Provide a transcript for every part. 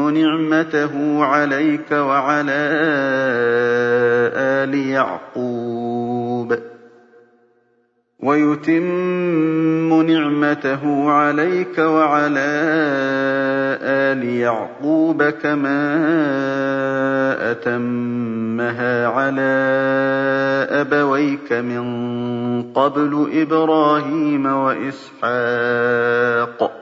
نِعْمَتَهُ عَلَيْكَ وَعَلَىٰ آلِ يَعْقُوبَ كَمَا أَتَمَّهَا عَلَىٰ أَبَوَيْكَ مِن قَبْلُ إِبْرَاهِيمَ وَإِسْحَاقَ ۚ.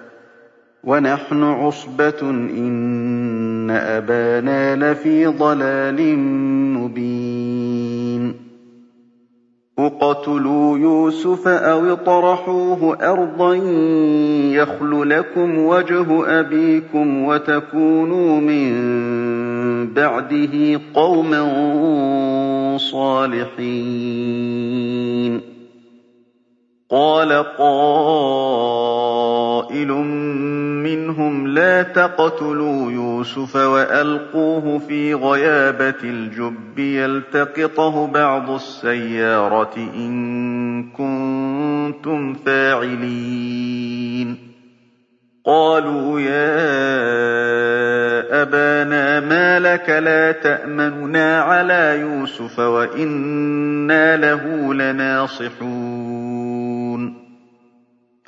وَنَحْنُ عُصْبَةٌ إِنَّ أَبَانَا لَفِي ضَلَالٍ مُّبِينٍ. اقْتُلُوا يُوسُفَ أَوِ اطْرَحُوهُ أَرْضًا يَخْلُ لَكُمْ وَجْهُ أَبِيكُمْ وَتَكُونُوا مِن بَعْدِهِ قَوْمًا صَالِحِينَ. قَالَ قَائِلٌ مِّنْهُمْ لَا تَقْتُلُوا يُوسُفَ وَأَلْقُوهُ فِي غَيَابَتِ الْجُبِّ يَلْتَقِطْهُ بَعْضُ السَّيَّارَةِ إِن كُنتُمْ فَاعِلِينَ. قَالُوا يَا أَبَانَا مَا لَكَ لَا تَأْمَنُنَا عَلَىٰ يُوسُفَ وَإِنَّا لَهُ لَنَاصِحُونَ.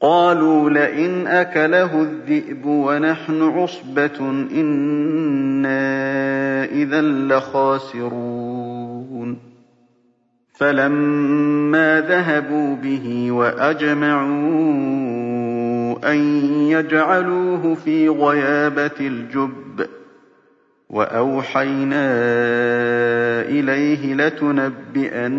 قَالُوا لَئِنْ أَكَلَهُ الذِّئْبُ وَنَحْنُ عُصْبَةٌ إِنَّا إِذًا لَّخَاسِرُونَ. فَلَمَّا ذَهَبُوا بِهِ وَأَجْمَعُوا أَن يَجْعَلُوهُ فِي غَيَابَتِ الْجُبِّ وَأَوْحَيْنَا إِلَيْهِ لَتُنَبِّئَنَّهُم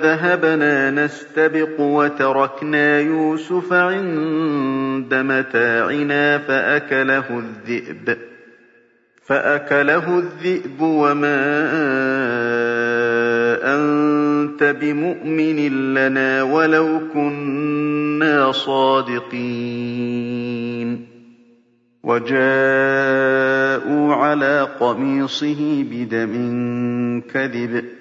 إِنَّا ذَهَبْنَا نَسْتَبِقُ وَتَرَكْنَا يُوسُفَ عِندَ مَتَاعِنَا فَأَكَلَهُ الذِّئْبُ. فَأَكَلَهُ الذِّئْبُ وَمَا أَنتَ بِمُؤْمِنٍ لَّنَا وَلَوْ كُنَّا صَادِقِينَ. وَجَاءُوا عَلَىٰ قَمِيصِهِ بِدَمٍ كَذِبٍ.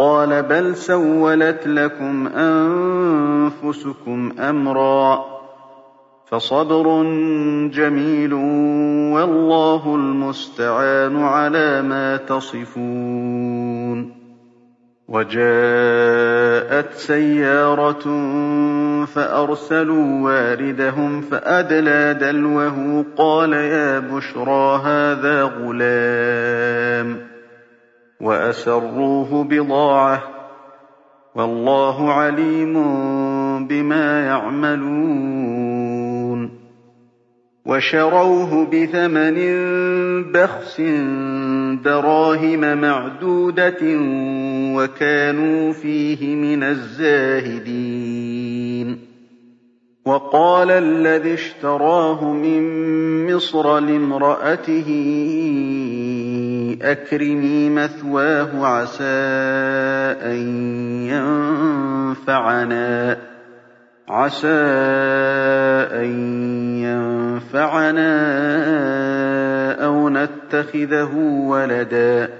قَالَ بَلْ سَوَّلَتْ لَكُمْ أَنفُسُكُمْ أَمْرًا ۖ فَصَبْرٌ جَمِيلٌ وَاللَّهُ الْمُسْتَعَانُ عَلَىٰ مَا تَصِفُونَ وَجَاءَتْ سَيَّارَةٌ فَأَرْسَلُوا وَارِدَهُمْ فَأَدْلَىٰ دَلْوَهُ قَالَ يَا بُشْرَىٰ هَٰذَا غُلَامٌ ۚ وَأَسَرُّوهُ بِضَاعَةً ۚ وَاللَّهُ عَلِيمٌ بِمَا يَعْمَلُونَ وَشَرَوْهُ بِثَمَنٍ بَخْسٍ دَرَاهِمَ مَعْدُودَةٍ وَكَانُوا فِيهِ مِنَ الزَّاهِدِينَ وَقَالَ الَّذِي اشْتَرَاهُ مِن مِّصْرَ لِامْرَأَتِهِ أَكْرِمِي مَثْوَاهُ عَسَىٰ أَن يَنفَعَنَا عسى أن ينفعنا أو نتخذه ولدا.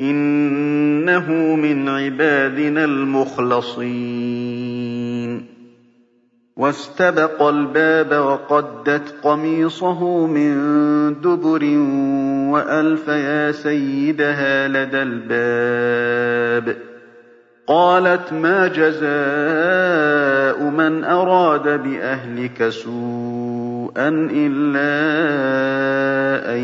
إِنَّهُ مِنْ عِبَادِنَا الْمُخْلَصِينَ. وَاسْتَبَقَ الْبَابَ وَقَدَّتْ قَمِيصَهُ مِن دُبُرٍ وَأَلْفَ يَا سَيِّدَهَا لَدَى الْبَابِ. قَالَتْ مَا جَزَاءُ مَنْ أَرَادَ بِأَهْلِكَ سُوءًا إِلَّا أَن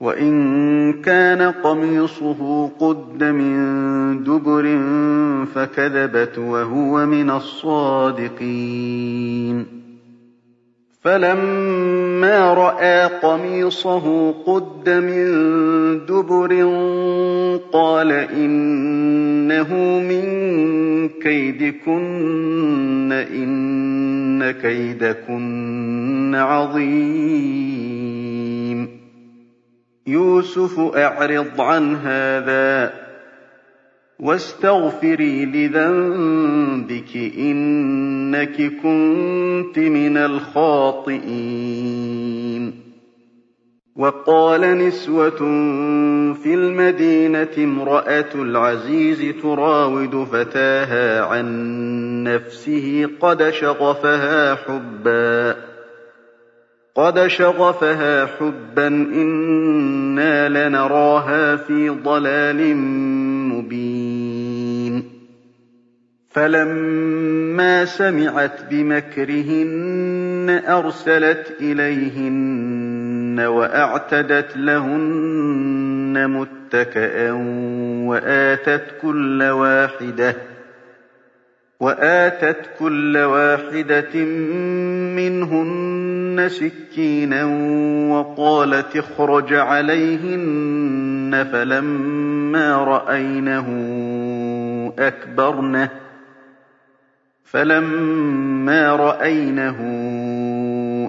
وَإِن كَانَ قَمِيصُهُ قُدَّ مِن دُبُرٍ فَكَذَبَتْ وَهُوَ مِنَ الصَّادِقِينَ. فَلَمَّا رَأَىٰ قَمِيصَهُ قُدَّ مِن دُبُرٍ قَالَ إِنَّهُ مِن كَيْدِكُنَّ ۖ إِنَّ كَيْدَكُنَّ عَظِيمٌ. يُوسُفُ أَعْرِضْ عَنْ هَٰذَا وَاسْتَغْفِرِي لِذَنبِكِ ۖ إِنَّكِ كُنتِ مِنَ الْخَاطِئِينَ. وقال نسوة في المدينة امرأة العزيز تراود فتاها عن نفسه قد شغفها حبا. قد شغفها حبا إنا لنراها في ضلال مبين فلما سمعت بمكرهن أرسلت إليهن وأعتدت لهن متكئا وآتت كل واحدة وآتت كل واحدة منهن سكينا وقالت اخرج عليهن فلما رأينه أكبرنه فلما رأينه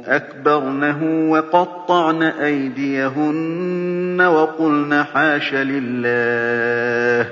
أكبرنه وقطعن أيديهن وقلن حاش لله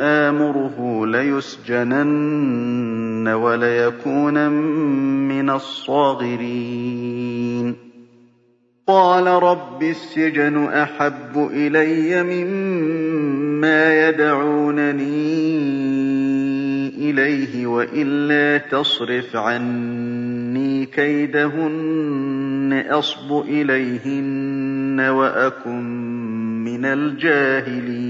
آمره ليسجنن وليكون من الصاغرين. قال رب السجن أحب إلي مما يدعونني إليه وإلا تصرف عني كيدهن أصب إليهن وأكن من الجاهلين.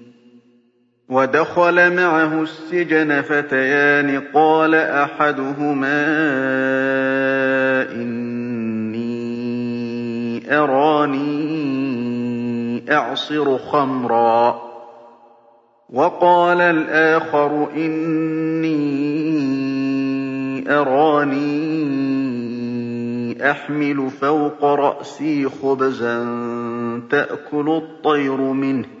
وَدَخَلَ مَعَهُ السِّجْنَ فَتَيَانِ قَالَ أَحَدُهُمَا إِنِّي أَرَانِي أَعْصِرُ خَمْرًا. وَقَالَ الْآخَرُ إِنِّي أَرَانِي أحمل فوق رأسي خبزا تأكل الطير منه.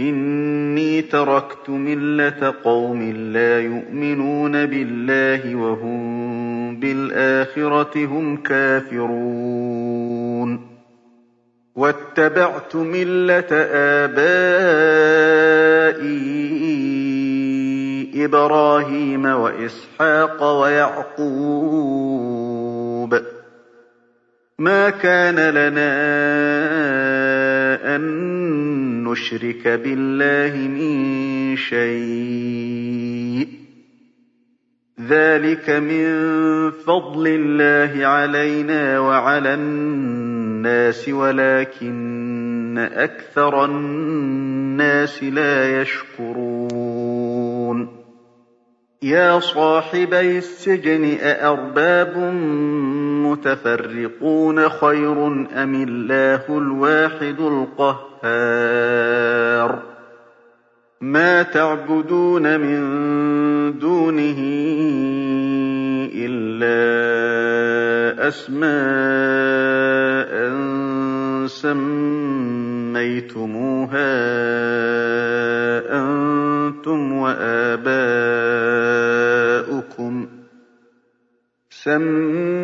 إِنِّي تَرَكْتُ مِلَّةَ قَوْمٍ لَّا يُؤْمِنُونَ بِاللَّهِ وَهُم بِالْآخِرَةِ هُمْ كَافِرُونَ. وَاتَّبَعْتُ مِلَّةَ آبَائِي إِبْرَاهِيمَ وَإِسْحَاقَ وَيَعْقُوبَ ۚ. مَا كَانَ لَنَا أَن نُّشْرِكَ بِاللَّهِ مِن شَيْءٍ ۚ. ذَٰلِكَ مِن فَضْلِ اللَّهِ عَلَيْنَا وَعَلَى النَّاسِ وَلَٰكِنَّ أَكْثَرَ النَّاسِ لَا يَشْكُرُونَ. يَا صَاحِبَيِ السِّجْنِ أَأَرْبَابٌ مُّتَفَرِّقُونَ خَيْرٌ أَمِ اللَّهُ الْوَاحِدُ الْقَهَّارُ مَا تَعْبُدُونَ مِن دُونِهِ إِلَّا أَسْمَاءً سَمَّيْتُمُوهَا أَنتُمْ وَآبَاؤُكُم. سَمَّيْتُمُوهَا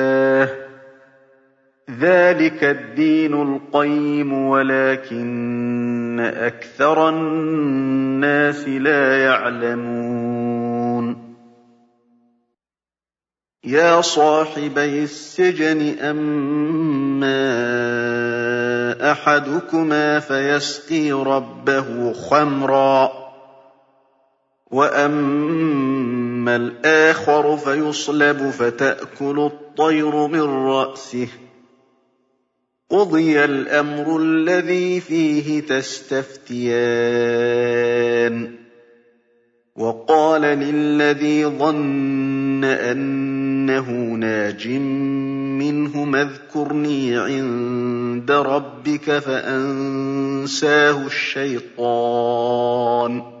ذَٰلِكَ الدِّينُ الْقَيِّمُ وَلَٰكِنَّ أَكْثَرَ النَّاسِ لَا يَعْلَمُونَ. يَا صَاحِبَيِ السِّجْنِ أَمَّا أَحَدُكُمَا فَيَسْقِي رَبَّهُ خَمْرًا ۖ وَأَمَّا الْآخَرُ فَيُصْلَبُ فَتَأْكُلُ الطَّيْرُ مِن رَّأْسِهِ ۚ. قُضِيَ الْأَمْرُ الَّذِي فِيهِ تَسْتَفْتِيَانِ. وَقَالَ لِلَّذِي ظَنَّ أَنَّهُ نَاجٍ مِّنْهُمَا اذْكُرْنِي عِندَ رَبِّكَ فَأَنسَاهُ الشَّيْطَانُ.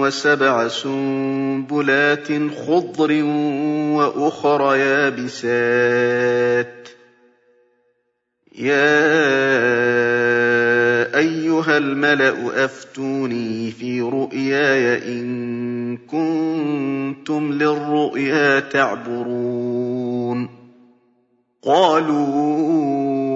وَسَبْعَ سُنبُلَاتٍ خُضْرٍ وَأُخَرَ يَابِسَاتٍ ۖ. يَا أَيُّهَا الْمَلَأُ أَفْتُونِي فِي رُؤْيَايَ إِن كُنتُمْ لِلرُّؤْيَا تَعْبُرُونَ. قَالُوا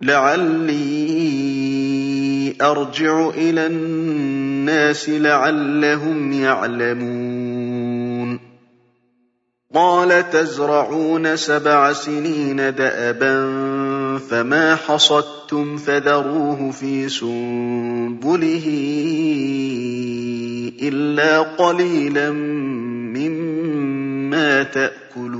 لَّعَلِّي أَرْجِعُ إِلَى النَّاسِ لَعَلَّهُمْ يَعْلَمُونَ. قَالَ تَزْرَعُونَ سَبْعَ سِنِينَ دَأَبًا فَمَا حَصَدتُّمْ فَذَرُوهُ فِي سُنبُلِهِ إِلَّا قَلِيلًا مِّمَّا تَأْكُلُونَ.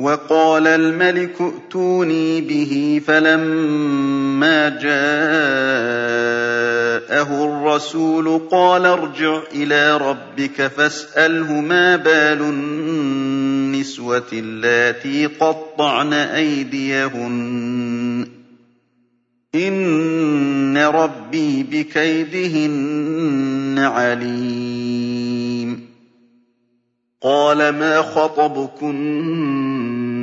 وَقَالَ الْمَلِكُ ائْتُونِي بِهِ فَلَمَّا جَاءَهُ الرَّسُولُ قَالَ ارْجِعْ إِلَىٰ رَبِّكَ فَاسْأَلْهُ مَا بَالُ النِّسْوَةِ اللَّاتِي قَطَّعْنَ أَيْدِيَهُنَّ ۚ. إِنَّ رَبِّي بِكَيْدِهِنَّ عَلِيمٌ. قَالَ مَا خَطْبُكُنَّ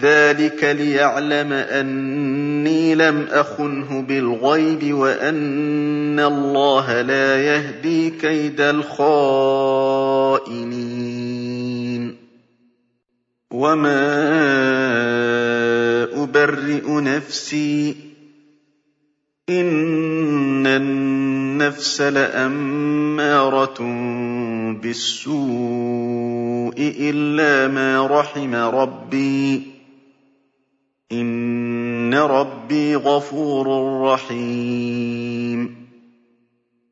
ذلك ليعلم أني لم أخنه بالغيب وأن الله لا يهدي كيد الخائنين وما أبرئ نفسي إن النفس لأمارة بالسوء إلا ما رحم ربي إِنَّ رَبِّي غَفُورٌ رَّحِيمٌ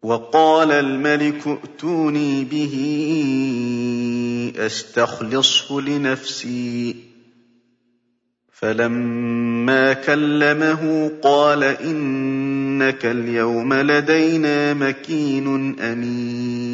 وَقَالَ الْمَلِكُ ائْتُونِي بِهِ أَسْتَخْلِصْهُ لِنَفْسِي فَلَمَّا كَلَّمَهُ قَالَ إِنَّكَ الْيَوْمَ لَدَيْنَا مَكِينٌ أَمِينٌ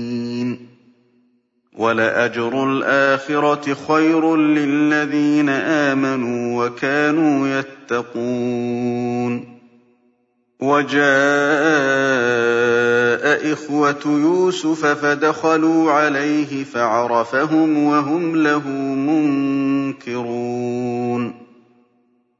وَلَأَجْرُ الْآخِرَةِ خَيْرٌ لِّلَّذِينَ آمَنُوا وَكَانُوا يَتَّقُونَ وَجَاءَ إِخْوَةُ يُوسُفَ فَدَخَلُوا عَلَيْهِ فَعَرَفَهُمْ وَهُمْ لَهُ مُنكِرُونَ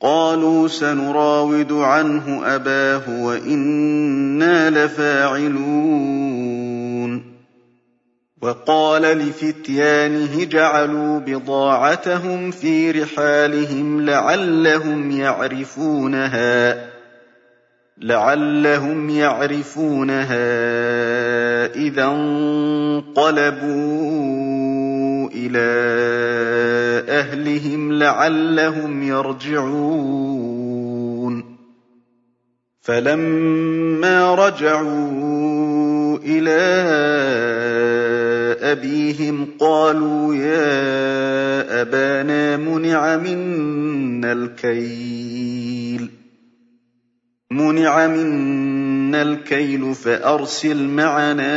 قَالُوا سَنُرَاوِدُ عَنْهُ أَبَاهُ وَإِنَّا لَفَاعِلُونَ. وَقَالَ لِفِتْيَانِهِ اجْعَلُوا بِضَاعَتَهُمْ فِي رِحَالِهِمْ لَعَلَّهُمْ يَعْرِفُونَهَا لعلهم يعرفونها إذا انقلبوا. إلى أهلهم لعلهم يرجعون. فلما رجعوا إلى أبيهم قالوا يا أبانا منع منا الكيل. مُنِعَ مِنَّا الْكَيْلُ فَأَرْسِلْ مَعَنَا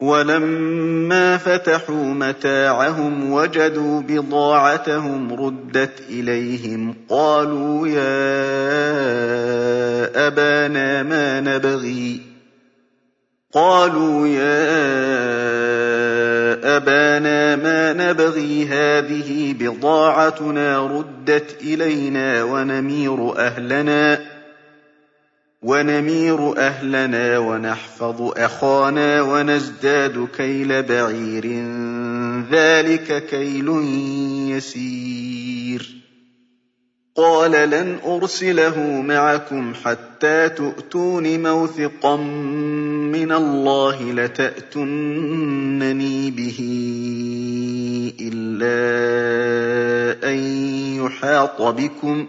وَلَمَّا فَتَحُوا مَتَاعَهُمْ وَجَدُوا بِضَاعَتَهُمْ رُدَّتْ إِلَيْهِمْ قَالُوا يَا أَبَانَا مَا نَبْغِي قَالُوا يَا أَبَانَا مَا نَبْغِي هَٰذِهِ بِضَاعَتُنَا رُدَّتْ إِلَيْنَا وَنَمِيرُ أَهْلَنَا وَنَحْفَظُ أَخَانَا وَنَزْدَادُ كَيْلَ بَعِيرٍ ۖ. ذَٰلِكَ كَيْلٌ يَسِيرٌ. قَالَ لَنْ أُرْسِلَهُ مَعَكُمْ حَتَّىٰ تُؤْتُونِ مَوْثِقًا مِّنَ اللَّهِ لَتَأْتُنَّنِي بِهِ إِلَّا أَن يُحَاطَ بِكُمْ ۖ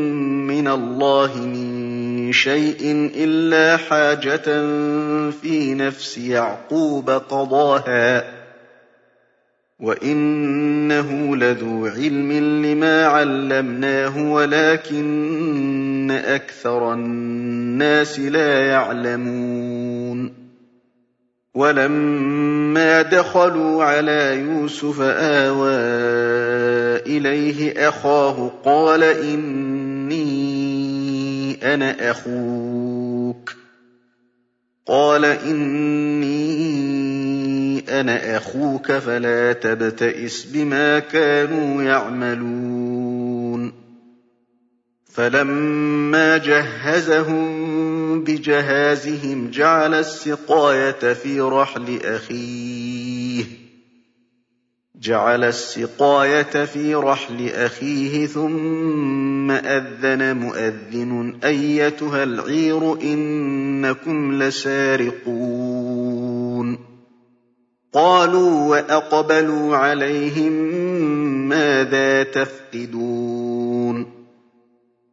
من الله من شيء إلا حاجة في نفس يعقوب قضاها وإنه لذو علم لما علمناه ولكن أكثر الناس لا يعلمون ولما دخلوا على يوسف آوى إليه أخاه قال إني أنا أخوك. قال إني أنا أخوك فلا تبتئس بما كانوا يعملون. فلما جهزهم بجهازهم جعل السقاية في رحل أخيه. جعل السقاية في رحل أخيه ثم أذن مؤذن أيتها العير إنكم لسارقون. قالوا وأقبلوا عليهم ماذا تفقدون؟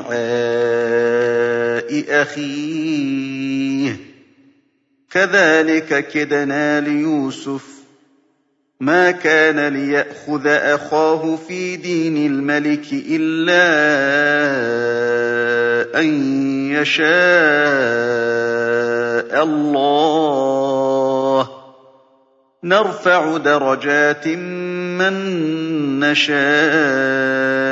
وعاء أخيه كذلك كدنا ليوسف ما كان ليأخذ أخاه في دين الملك إلا أن يشاء الله نرفع درجات من نشاء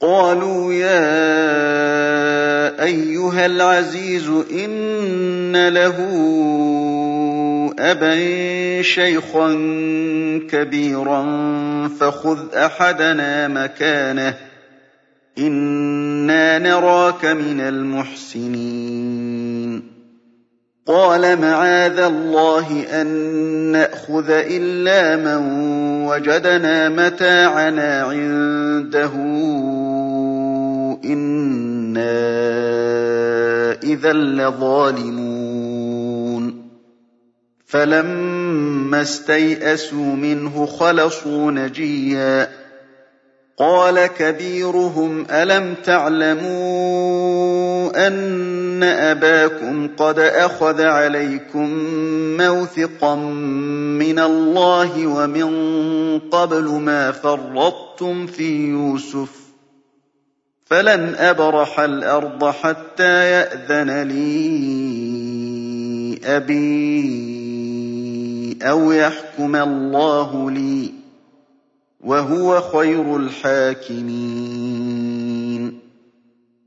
قالوا يا أيها العزيز إن له أبا شيخا كبيرا فخذ أحدنا مكانه إنا نراك من المحسنين. قال معاذ الله أن نأخذ إلا من وجدنا متاعنا عنده. إنا إذا لظالمون فلما استيئسوا منه خلصوا نجيا قال كبيرهم ألم تعلموا أن أباكم قد أخذ عليكم موثقا من الله ومن قبل ما فرطتم في يوسف فلن أبرح الأرض حتى يأذن لي أبي أو يحكم الله لي وهو خير الحاكمين.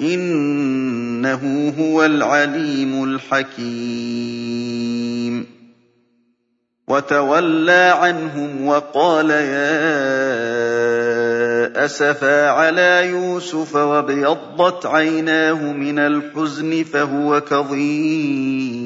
إنه هو العليم الحكيم. وتولى عنهم وقال يا أسفا على يوسف وابيضت عيناه من الحزن فهو كظيم.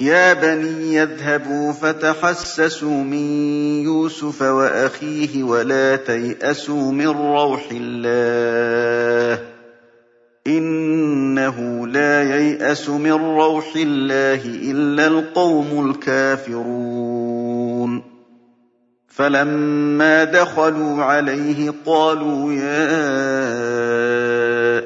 يا بني يذهبوا فتحسسوا من يوسف وأخيه ولا تيأسوا من روح الله إنه لا ييأس من روح الله إلا القوم الكافرون. فلما دخلوا عليه قالوا يا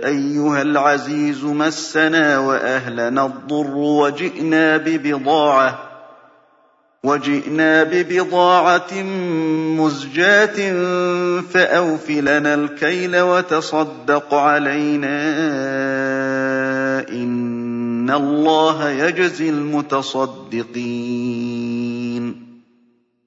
أيها العزيز مسنا وأهلنا الضر وجئنا ببضاعة وجئنا ببضاعة مزجاة فأوف لنا الكيل وتصدق علينا. إن الله يجزي المتصدقين.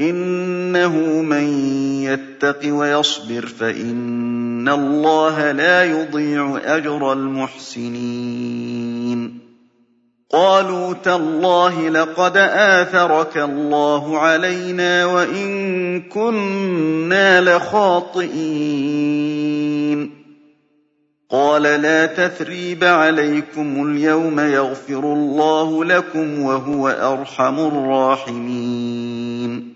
إِنَّهُ مَن يَتَّقِ وَيَصْبِرْ فَإِنَّ اللَّهَ لَا يُضِيعُ أَجْرَ الْمُحْسِنِينَ. قَالُوا تَاللَّهِ لَقَدْ آثَرَكَ اللَّهُ عَلَيْنَا وَإِن كُنَّا لَخَاطِئِينَ. قَالَ لَا تَثْرِيبَ عَلَيْكُمُ الْيَوْمَ يَغْفِرُ اللَّهُ لَكُمْ وَهُوَ أَرْحَمُ الرَّاحِمِينَ.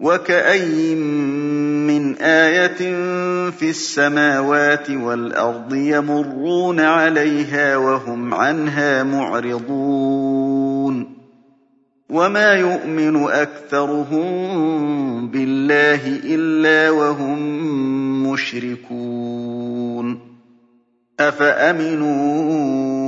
وكأي من آية في السماوات والأرض يمرون عليها وهم عنها معرضون وما يؤمن أكثرهم بالله إلا وهم مشركون أفأمنوا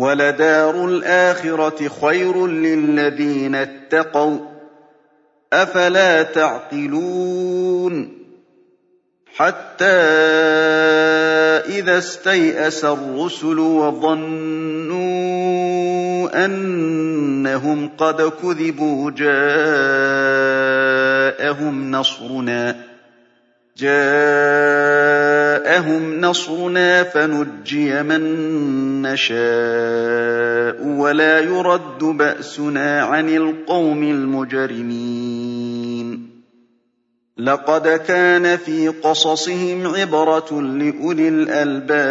وَلَدَارُ الْآخِرَةِ خَيْرٌ لِّلَّذِينَ اتَّقَوْا ۗ أَفَلَا تَعْقِلُونَ حَتَّىٰ إِذَا اسْتَيْأَسَ الرُّسُلُ وَظَنُّوا أَنَّهُمْ قَدْ كُذِبُوا جَاءَهُمْ نَصْرُنَا جاءهم نصرنا فنجي من نشاء ولا يرد بأسنا عن القوم المجرمين. لقد كان في قصصهم عبرة لأولي الألباب.